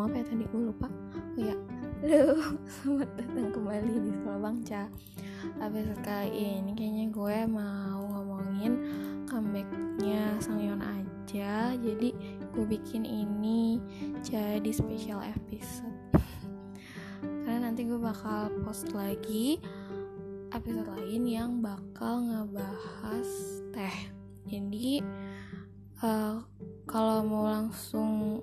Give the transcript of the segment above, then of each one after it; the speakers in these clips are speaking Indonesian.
ngomong apa ya tadi? Gue lupa. Oh ya Halo, selamat datang kembali di Sekolah Bangca Episode kali ini kayaknya gue mau ngomongin comebacknya Sangyeon aja. Jadi gue bikin ini jadi special episode. Karena nanti gue bakal post lagi episode lain yang bakal ngebahas teh. Jadi uh, kalau mau langsung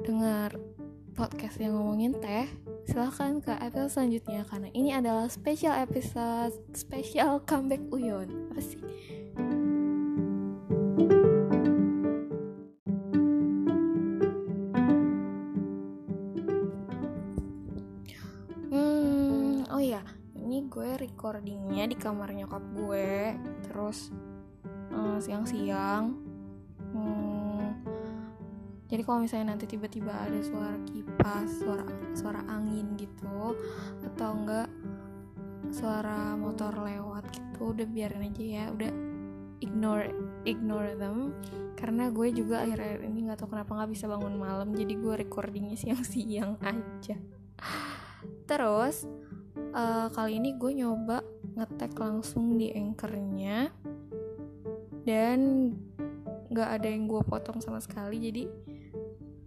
dengar podcast yang ngomongin teh, silahkan ke episode selanjutnya karena ini adalah special episode special comeback Uyon. Apa sih? Hmm, oh ya, ini gue recordingnya di kamar nyokap gue, terus uh, siang-siang. Hmm, jadi kalau misalnya nanti tiba-tiba ada suara kipas suara suara angin gitu atau enggak suara motor lewat gitu udah biarin aja ya udah ignore ignore them. Karena gue juga akhir-akhir ini nggak tahu kenapa nggak bisa bangun malam jadi gue recordingnya siang-siang aja. Terus uh, kali ini gue nyoba ngetek langsung di anchornya dan nggak ada yang gue potong sama sekali jadi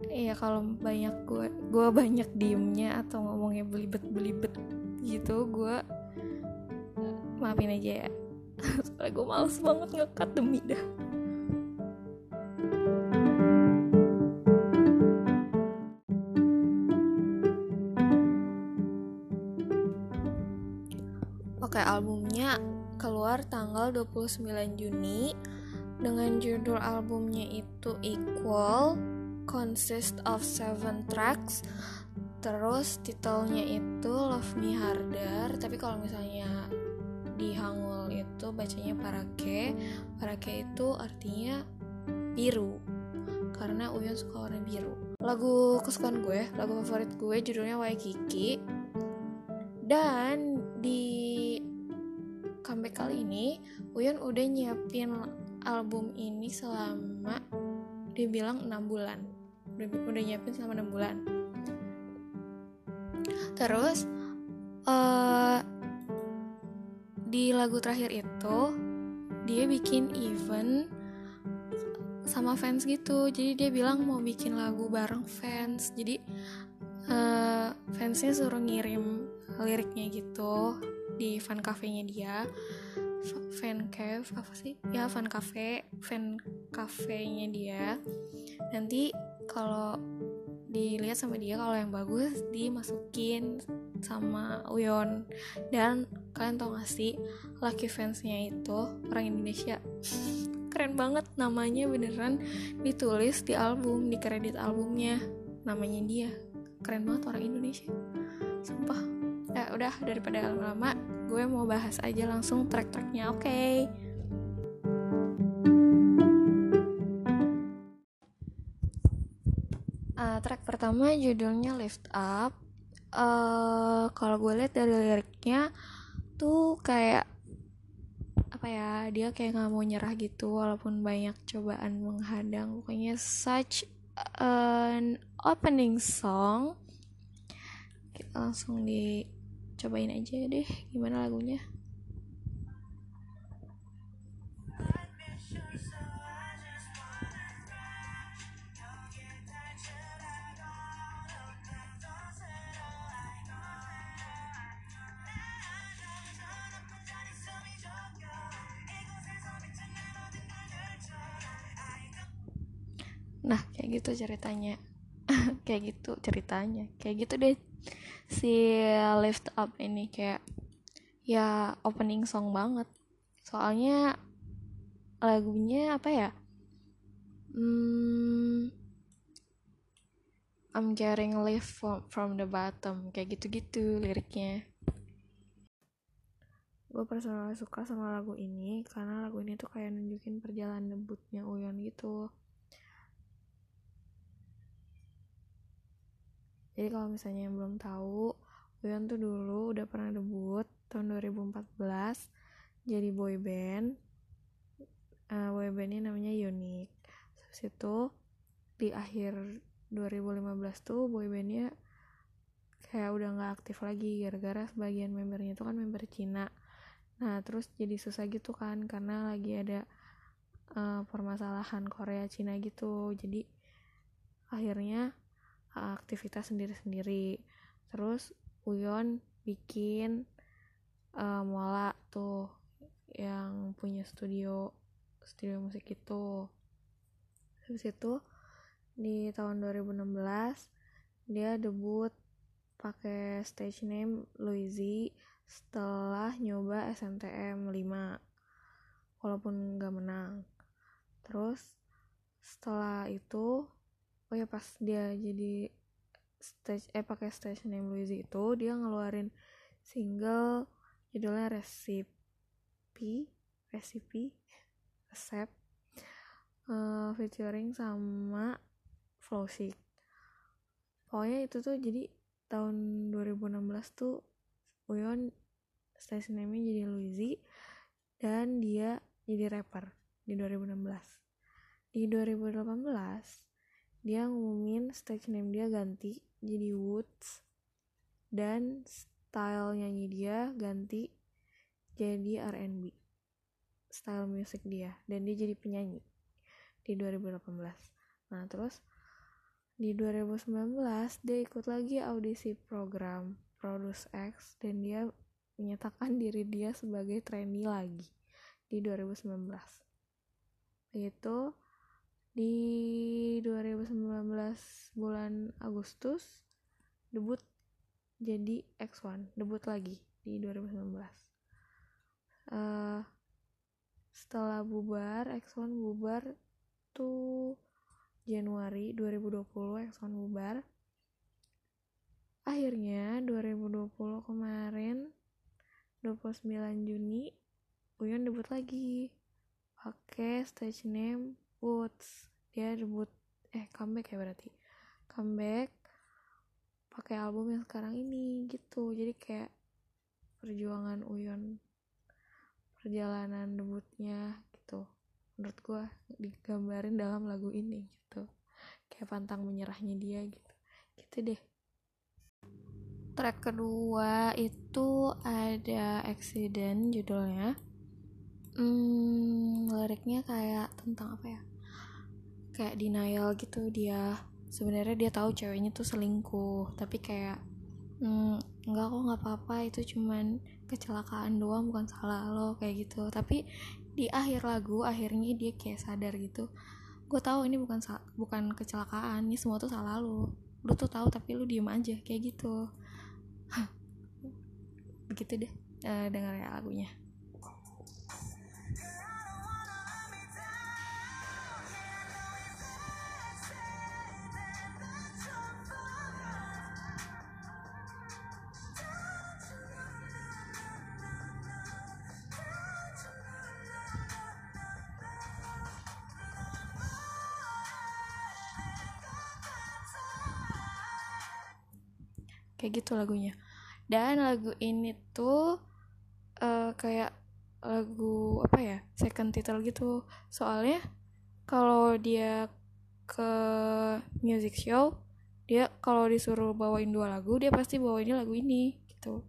Iya kalau banyak gue gue banyak diemnya atau ngomongnya belibet belibet gitu gue maafin aja ya. Soalnya gue males banget ngekat demi dah. Oke albumnya keluar tanggal 29 Juni dengan judul albumnya itu Equal consist of seven tracks. Terus titelnya itu Love Me Harder. Tapi kalau misalnya di Hangul itu bacanya Parake. Parake itu artinya biru. Karena Uyon suka warna biru. Lagu kesukaan gue lagu favorit gue judulnya Waikiki. Dan di comeback kali ini Uyon udah nyiapin album ini selama dia bilang 6 bulan udah, nyiapin selama 6 bulan. Terus uh, di lagu terakhir itu dia bikin event sama fans gitu. Jadi dia bilang mau bikin lagu bareng fans. Jadi uh, fansnya suruh ngirim liriknya gitu di fan cafe-nya dia. Fan cave apa sih? Ya fan cafe fan cafe-nya dia. Nanti kalau dilihat sama dia kalau yang bagus dimasukin sama Uyon dan kalian tau gak sih lucky fansnya itu orang Indonesia. Keren banget namanya beneran ditulis di album di kredit albumnya. Namanya dia. Keren banget orang Indonesia. Sumpah. Ya udah daripada lama-lama gue mau bahas aja langsung track-tracknya oke? okay? Uh, track pertama judulnya Lift Up. Uh, kalau gue lihat dari liriknya tuh kayak apa ya dia kayak nggak mau nyerah gitu walaupun banyak cobaan menghadang. Pokoknya such an opening song. Kita langsung dicobain aja deh gimana lagunya nah kayak gitu ceritanya. Kayak gitu ceritanya. Kayak gitu deh si lift up ini kayak ya opening song banget. Soalnya lagunya apa ya? Hmm, I'm getting lift from, from the bottom kayak gitu-gitu liriknya. Gue personalnya suka sama lagu ini karena lagu ini tuh kayak nunjukin perjalanan debutnya Uyon gitu jadi kalau misalnya yang belum tahu Uyan tuh dulu udah pernah debut tahun 2014 jadi boy band. Uh, boy bandnya namanya Unique. Terus itu di akhir 2015 tuh boybandnya kayak udah nggak aktif lagi gara-gara sebagian membernya itu kan member Cina. Nah terus jadi susah gitu kan karena lagi ada uh, permasalahan Korea Cina gitu. Jadi akhirnya uh, aktivitas sendiri-sendiri. Terus Uyon bikin uh, Mola tuh yang punya studio studio musik itu. Habis itu di tahun 2016 dia debut pakai stage name Louisy setelah nyoba SNTM 5 walaupun nggak menang. Terus setelah itu oh ya pas dia jadi stage eh pakai stage name Louisy itu dia ngeluarin single judulnya Recipe Recipe Resep uh, featuring sama Flowshick pokoknya itu tuh jadi tahun 2016 tuh Uyon station name jadi Louisy dan dia jadi rapper di 2016 di 2018 dia ngumumin stage name dia ganti jadi Woods. Dan style nyanyi dia ganti jadi R&B style musik dia. Dan dia jadi penyanyi di 2018 nah terus di 2019 dia ikut lagi audisi program Produce X dan dia menyatakan diri dia sebagai trainee lagi di 2019 itu di 2019 bulan Agustus debut jadi X1 debut lagi di 2019 uh, setelah bubar X1 bubar tuh Januari 2020 X1 bubar. Akhirnya 2020 kemarin 29 Juni Uyon debut lagi. Pakai stage name Woods dia debut eh comeback ya berarti. Comeback pakai album yang sekarang ini gitu. Jadi kayak perjuangan Uyon perjalanan debutnya gitu. Menurut gue digambarin dalam lagu ini gitu. Kayak pantang menyerahnya dia gitu. Gitu deh. Track kedua itu ada accident judulnya. Hmm, liriknya kayak tentang apa ya kayak denial gitu dia sebenarnya dia tahu ceweknya tuh selingkuh tapi kayak hmm, enggak kok nggak apa-apa itu cuman kecelakaan doang bukan salah lo kayak gitu. Tapi di akhir lagu akhirnya dia kayak sadar gitu gue tahu ini bukan bukan kecelakaan ini semua tuh salah lo. Lu tuh tahu tapi lu diem aja kayak gitu. Begitu deh uh, dengar ya lagunya kayak gitu lagunya. Dan lagu ini tuh uh, kayak lagu apa ya second title gitu. Soalnya kalau dia ke music show dia kalau disuruh bawain dua lagu dia pasti bawainnya lagu ini gitu.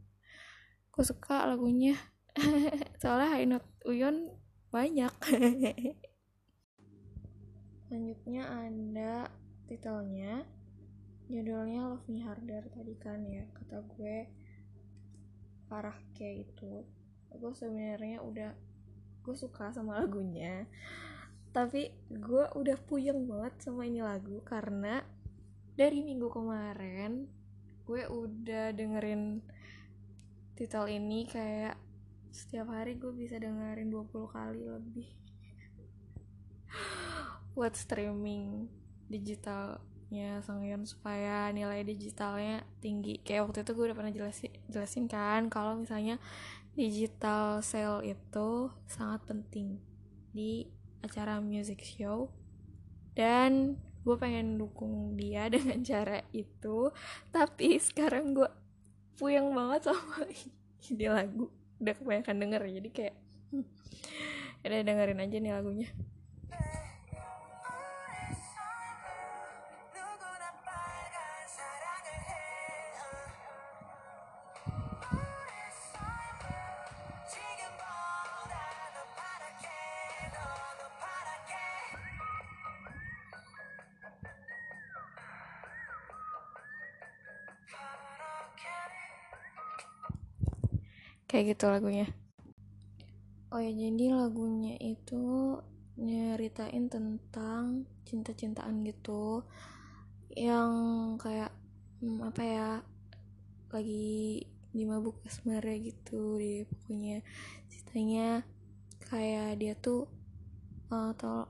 Aku suka lagunya. Soalnya High Note Uyon banyak. Selanjutnya ada titelnya judulnya Love Me Harder tadi kan ya kata gue. Parah kayak itu gue sebenarnya udah gue suka sama lagunya. Tapi gue udah puyeng banget sama ini lagu karena dari minggu kemarin gue udah dengerin titel ini kayak setiap hari gue bisa dengerin 20 kali lebih. Buat streaming digital ya Songyeon supaya nilai digitalnya tinggi. Kayak waktu itu gue udah pernah jelasin jelasin kan kalau misalnya digital sale itu sangat penting di acara music show. Dan gue pengen dukung dia dengan cara itu tapi sekarang gue puyeng banget sama ide lagu. Udah kebanyakan denger jadi kayak udah dengerin aja nih lagunya gitu lagunya. Oh ya jadi lagunya itu nyeritain tentang cinta-cintaan gitu. Yang kayak hmm, apa ya lagi di mabuk asmara gitu deh pokoknya ceritanya kayak dia tuh uh, tol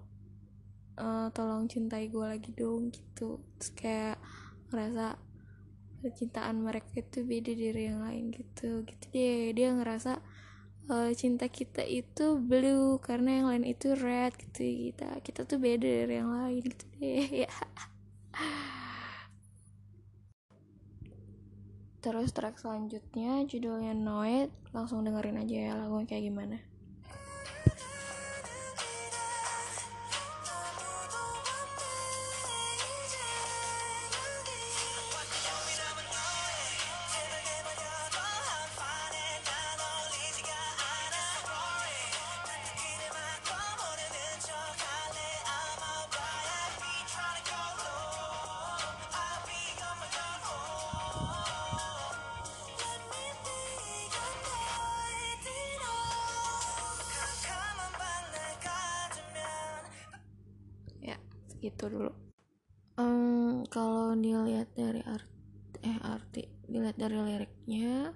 uh, tolong cintai gue lagi dong gitu. Terus kayak ngerasa percintaan mereka itu beda dari yang lain gitu gitu. Deh dia ngerasa uh, cinta kita itu blue karena yang lain itu red gitu kita kita tuh beda dari yang lain gitu deh ya. Terus track selanjutnya judulnya Noid langsung dengerin aja ya lagunya kayak gimana gitu dulu. Um, kalau dilihat dari art eh arti dilihat dari liriknya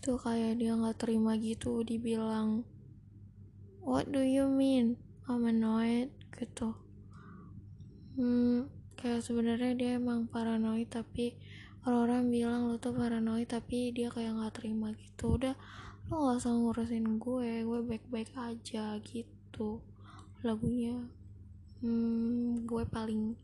itu kayak dia nggak terima gitu dibilang what do you mean? I'm annoyed gitu. Hmm, kayak sebenarnya dia emang paranoid tapi orang-orang bilang lo tuh paranoid tapi dia kayak nggak terima gitu. Udah lo gak usah ngurusin gue gue baik-baik aja gitu lagunya hmm, gue paling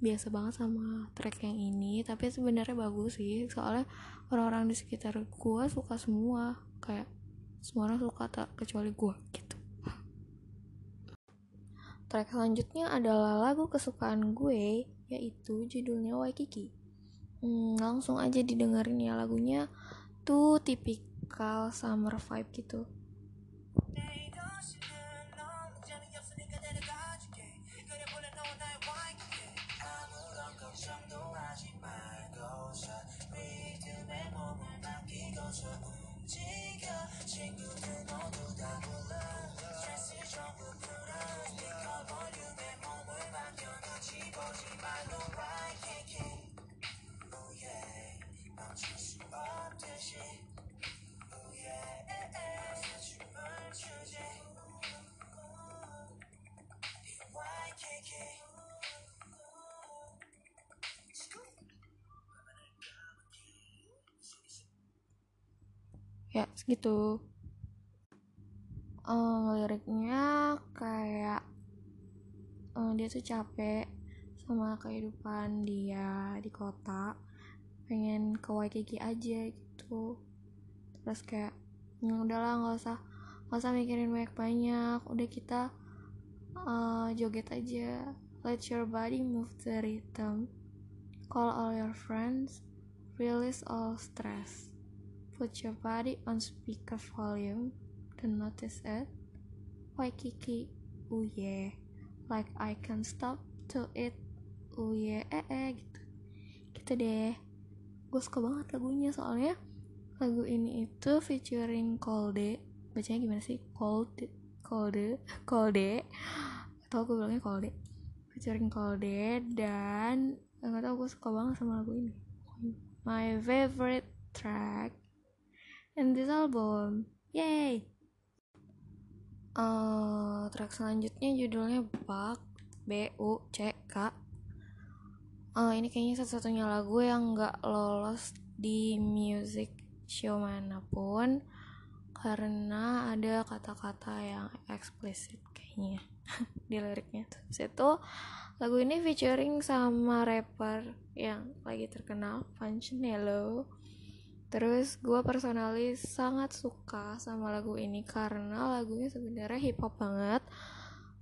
biasa banget sama track yang ini tapi sebenarnya bagus sih. Soalnya orang-orang di sekitar gue suka semua kayak semua orang suka tak kecuali gue gitu. Track selanjutnya adalah lagu kesukaan gue yaitu judulnya Waikiki. Hmm, langsung aja didengerin ya lagunya. Tuh tipikal summer vibe gitu ya segitu. Um, liriknya kayak um, dia tuh capek sama kehidupan dia di kota. Pengen ke Waikiki aja gitu. Terus kayak ya udahlah nggak usah nggak usah mikirin banyak banyak. Udah kita uh, joget aja. Let your body move the rhythm. Call all your friends. Release all stress Put your body on speaker volume. Don't notice it. Waikiki, oh yeah. Like I can stop to it. Oh yeah, eh eh gitu. Gitu deh. Gue suka banget lagunya soalnya lagu ini itu featuring Kolde. Bacanya gimana sih? Kolde, Kolde, Kolde. Atau gue bilangnya Kolde. Featuring Kolde dan nggak tau gue suka banget sama lagu ini. My favorite track in this album. Yay! Uh, track selanjutnya judulnya Bak B U C K. Uh, ini kayaknya satu-satunya lagu yang nggak lolos di music show mana pun karena ada kata-kata yang eksplisit kayaknya di liriknya. Terus itu lagu ini featuring sama rapper yang lagi terkenal Nello Terus gue personalis sangat suka sama lagu ini karena lagunya sebenarnya hip hop banget.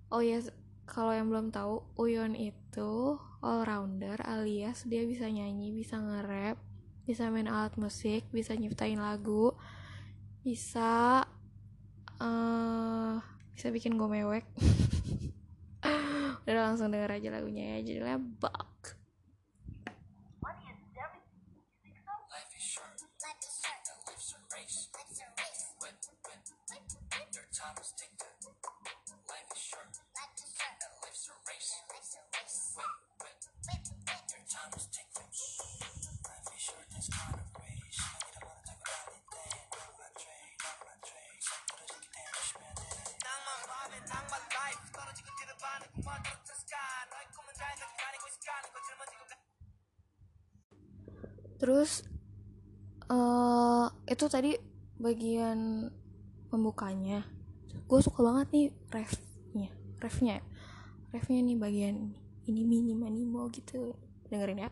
Oh ya, yes, kalau yang belum tahu, Uyon itu all rounder alias dia bisa nyanyi, bisa nge-rap, bisa main alat musik, bisa nyiptain lagu, bisa uh, bisa bikin gue mewek. Udah langsung denger aja lagunya ya, judulnya Buck. Terus uh, itu tadi bagian pembukanya. Gue suka banget nih refnya refnya. Refnya nih bagian ini mini manimo gitu. Dengerin ya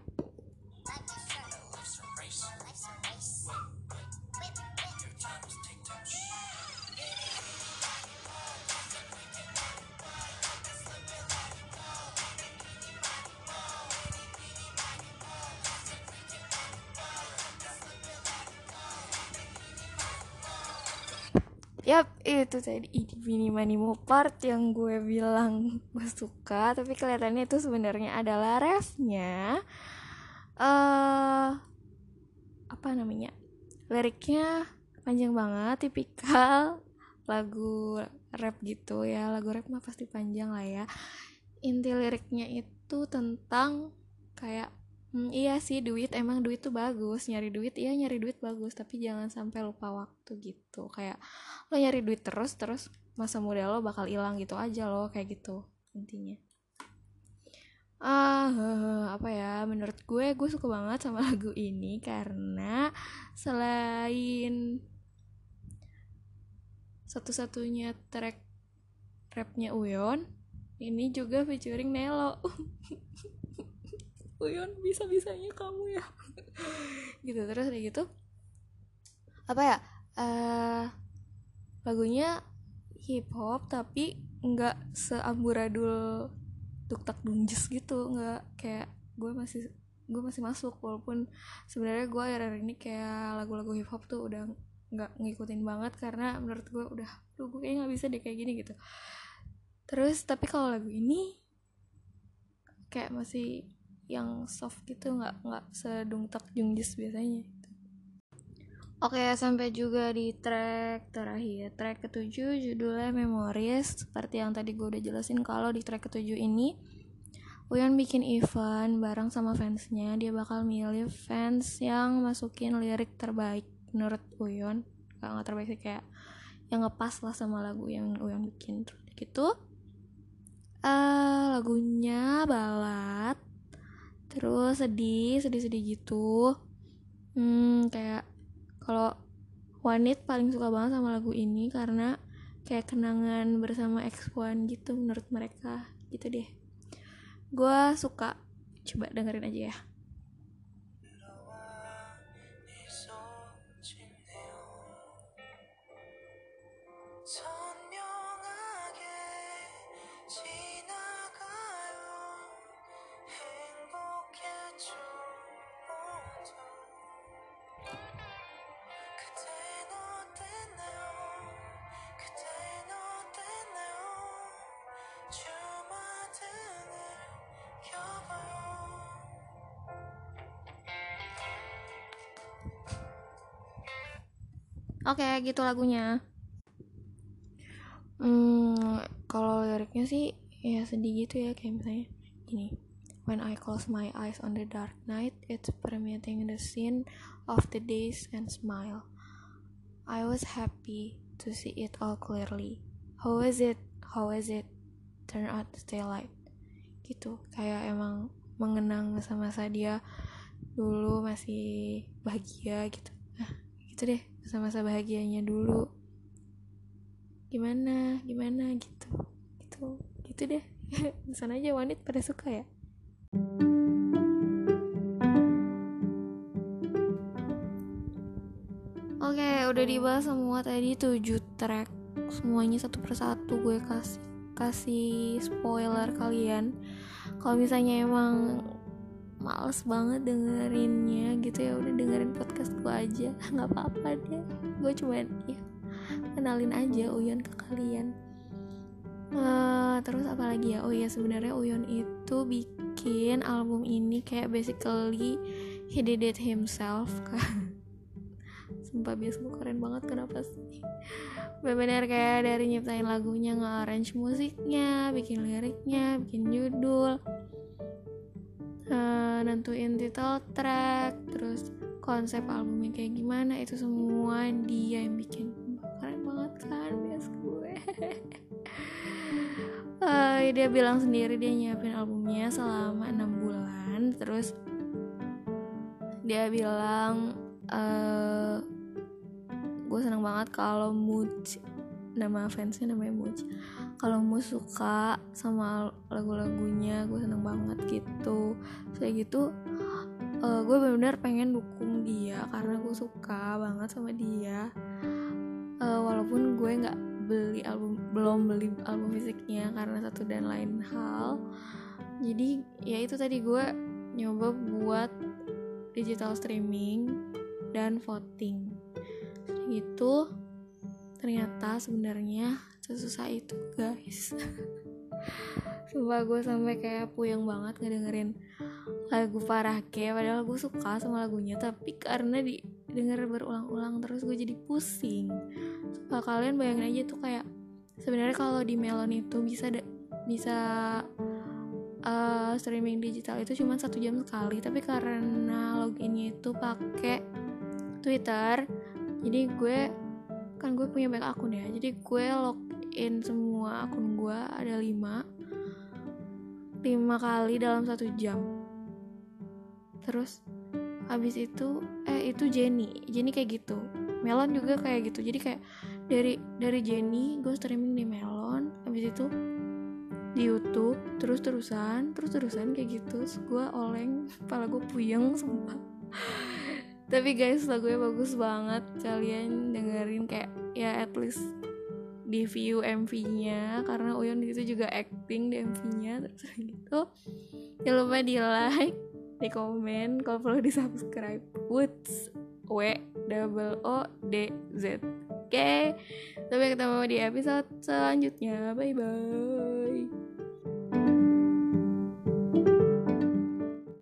Yap, itu tadi ini Manimo part yang gue bilang gue suka, tapi kelihatannya itu sebenarnya adalah refnya. Uh, apa namanya? Liriknya panjang banget, tipikal lagu rap gitu ya. Lagu rap mah pasti panjang lah ya. Inti liriknya itu tentang kayak Hmm, iya sih duit. Emang duit tuh bagus. Nyari duit iya nyari duit bagus. Tapi jangan sampai lupa waktu gitu. Kayak lo nyari duit terus terus masa muda lo bakal hilang gitu aja lo kayak gitu intinya. Ah uh, apa ya? Menurut gue gue suka banget sama lagu ini karena selain satu-satunya track rapnya Uyon ini juga featuring Nelo Uyon bisa bisanya kamu ya. Gitu terus kayak gitu apa ya uh, lagunya hip hop tapi nggak seamburadul tuk tak dunjes gitu nggak kayak gue masih gue masih masuk walaupun sebenarnya gue akhir-akhir ini kayak lagu-lagu hip hop tuh udah nggak ngikutin banget karena menurut gue udah tuh gue kayaknya nggak bisa deh kayak gini gitu. Terus tapi kalau lagu ini kayak masih yang soft gitu nggak nggak sedungtak jungjis biasanya. Oke sampai juga di track terakhir. Track ketujuh judulnya Memories. Seperti yang tadi gue udah jelasin Kalau di track ketujuh ini Uyan bikin event bareng sama fansnya. Dia bakal milih fans yang masukin lirik terbaik Menurut Uyan. Gak, gak terbaik sih kayak Yang ngepas lah sama lagu yang Uyan bikin. Gitu uh, Lagunya balad terus sedih sedih sedih gitu. Hmm kayak kalau Wanit paling suka banget sama lagu ini karena kayak kenangan bersama X1 gitu menurut mereka. Gitu deh. Gue suka. Coba dengerin aja ya gitu lagunya. Hmm, kalau liriknya sih ya sedih gitu ya kayak misalnya gini. When I close my eyes on the dark night, it's permeating the scene of the days and smile. I was happy to see it all clearly. How is it? How is it? Turn out to stay light. Gitu, kayak emang mengenang masa-masa dia dulu masih bahagia gitu. Gitu deh masa-masa bahagianya dulu gimana gimana gitu gitu gitu deh sana aja wanit pada suka ya Oke, okay, udah dibahas semua tadi 7 track. Semuanya satu persatu gue kasih kasih spoiler kalian. Kalau misalnya emang males banget dengerinnya gitu ya. Udah dengerin podcast gue aja. Nggak apa-apa deh. Gue cuman ya kenalin aja Uyon ke kalian. Uh, terus apa lagi ya? Oh iya sebenarnya Uyon itu bikin album ini kayak basically he did it himself kan sumpah biasa gue keren banget kenapa sih? Benar-benar kayak dari nyiptain lagunya nge-arrange musiknya bikin liriknya bikin judul uh, nentuin title track terus konsep albumnya kayak gimana itu semua dia yang bikin. Keren banget kan bias gue. Uh, dia bilang sendiri dia nyiapin albumnya selama enam bulan terus dia bilang uh, gue seneng banget kalau Muj nama fansnya namanya Muj kalau mau suka sama lagu-lagunya gue seneng banget gitu. Kayak gitu uh, gue benar-benar pengen dukung dia karena gue suka banget sama dia. Uh, walaupun gue nggak beli album belum beli album fisiknya karena satu dan lain hal. Jadi ya itu tadi gue nyoba buat digital streaming dan voting. Gitu ternyata sebenarnya sesusah itu guys sumpah gue sampai kayak puyeng banget ngedengerin lagu Farahke padahal gue suka sama lagunya tapi karena didengar berulang-ulang terus gue jadi pusing. Sumpah kalian bayangin aja tuh kayak sebenarnya kalau di Melon itu bisa bisa uh, streaming digital itu cuma satu jam sekali. Tapi karena loginnya itu pakai Twitter jadi gue kan gue punya banyak akun ya jadi gue login semua akun gue ada lima lima kali dalam satu jam. Terus habis itu eh itu Jenny. Jenny kayak gitu. Melon juga kayak gitu. Jadi kayak dari dari Jenny gue streaming di Melon. Habis itu di YouTube terus terusan terus terusan kayak gitu. Gue oleng kepala gue puyeng sumpah. Tapi guys lagunya bagus banget. Kalian dengerin kayak ya at least di view MV-nya karena Uyon itu juga acting di MV-nya terus gitu. Jangan lupa di like di komen kalau perlu di subscribe. Woods W double O D Z. Oke okay? sampai ketemu di episode selanjutnya. Bye bye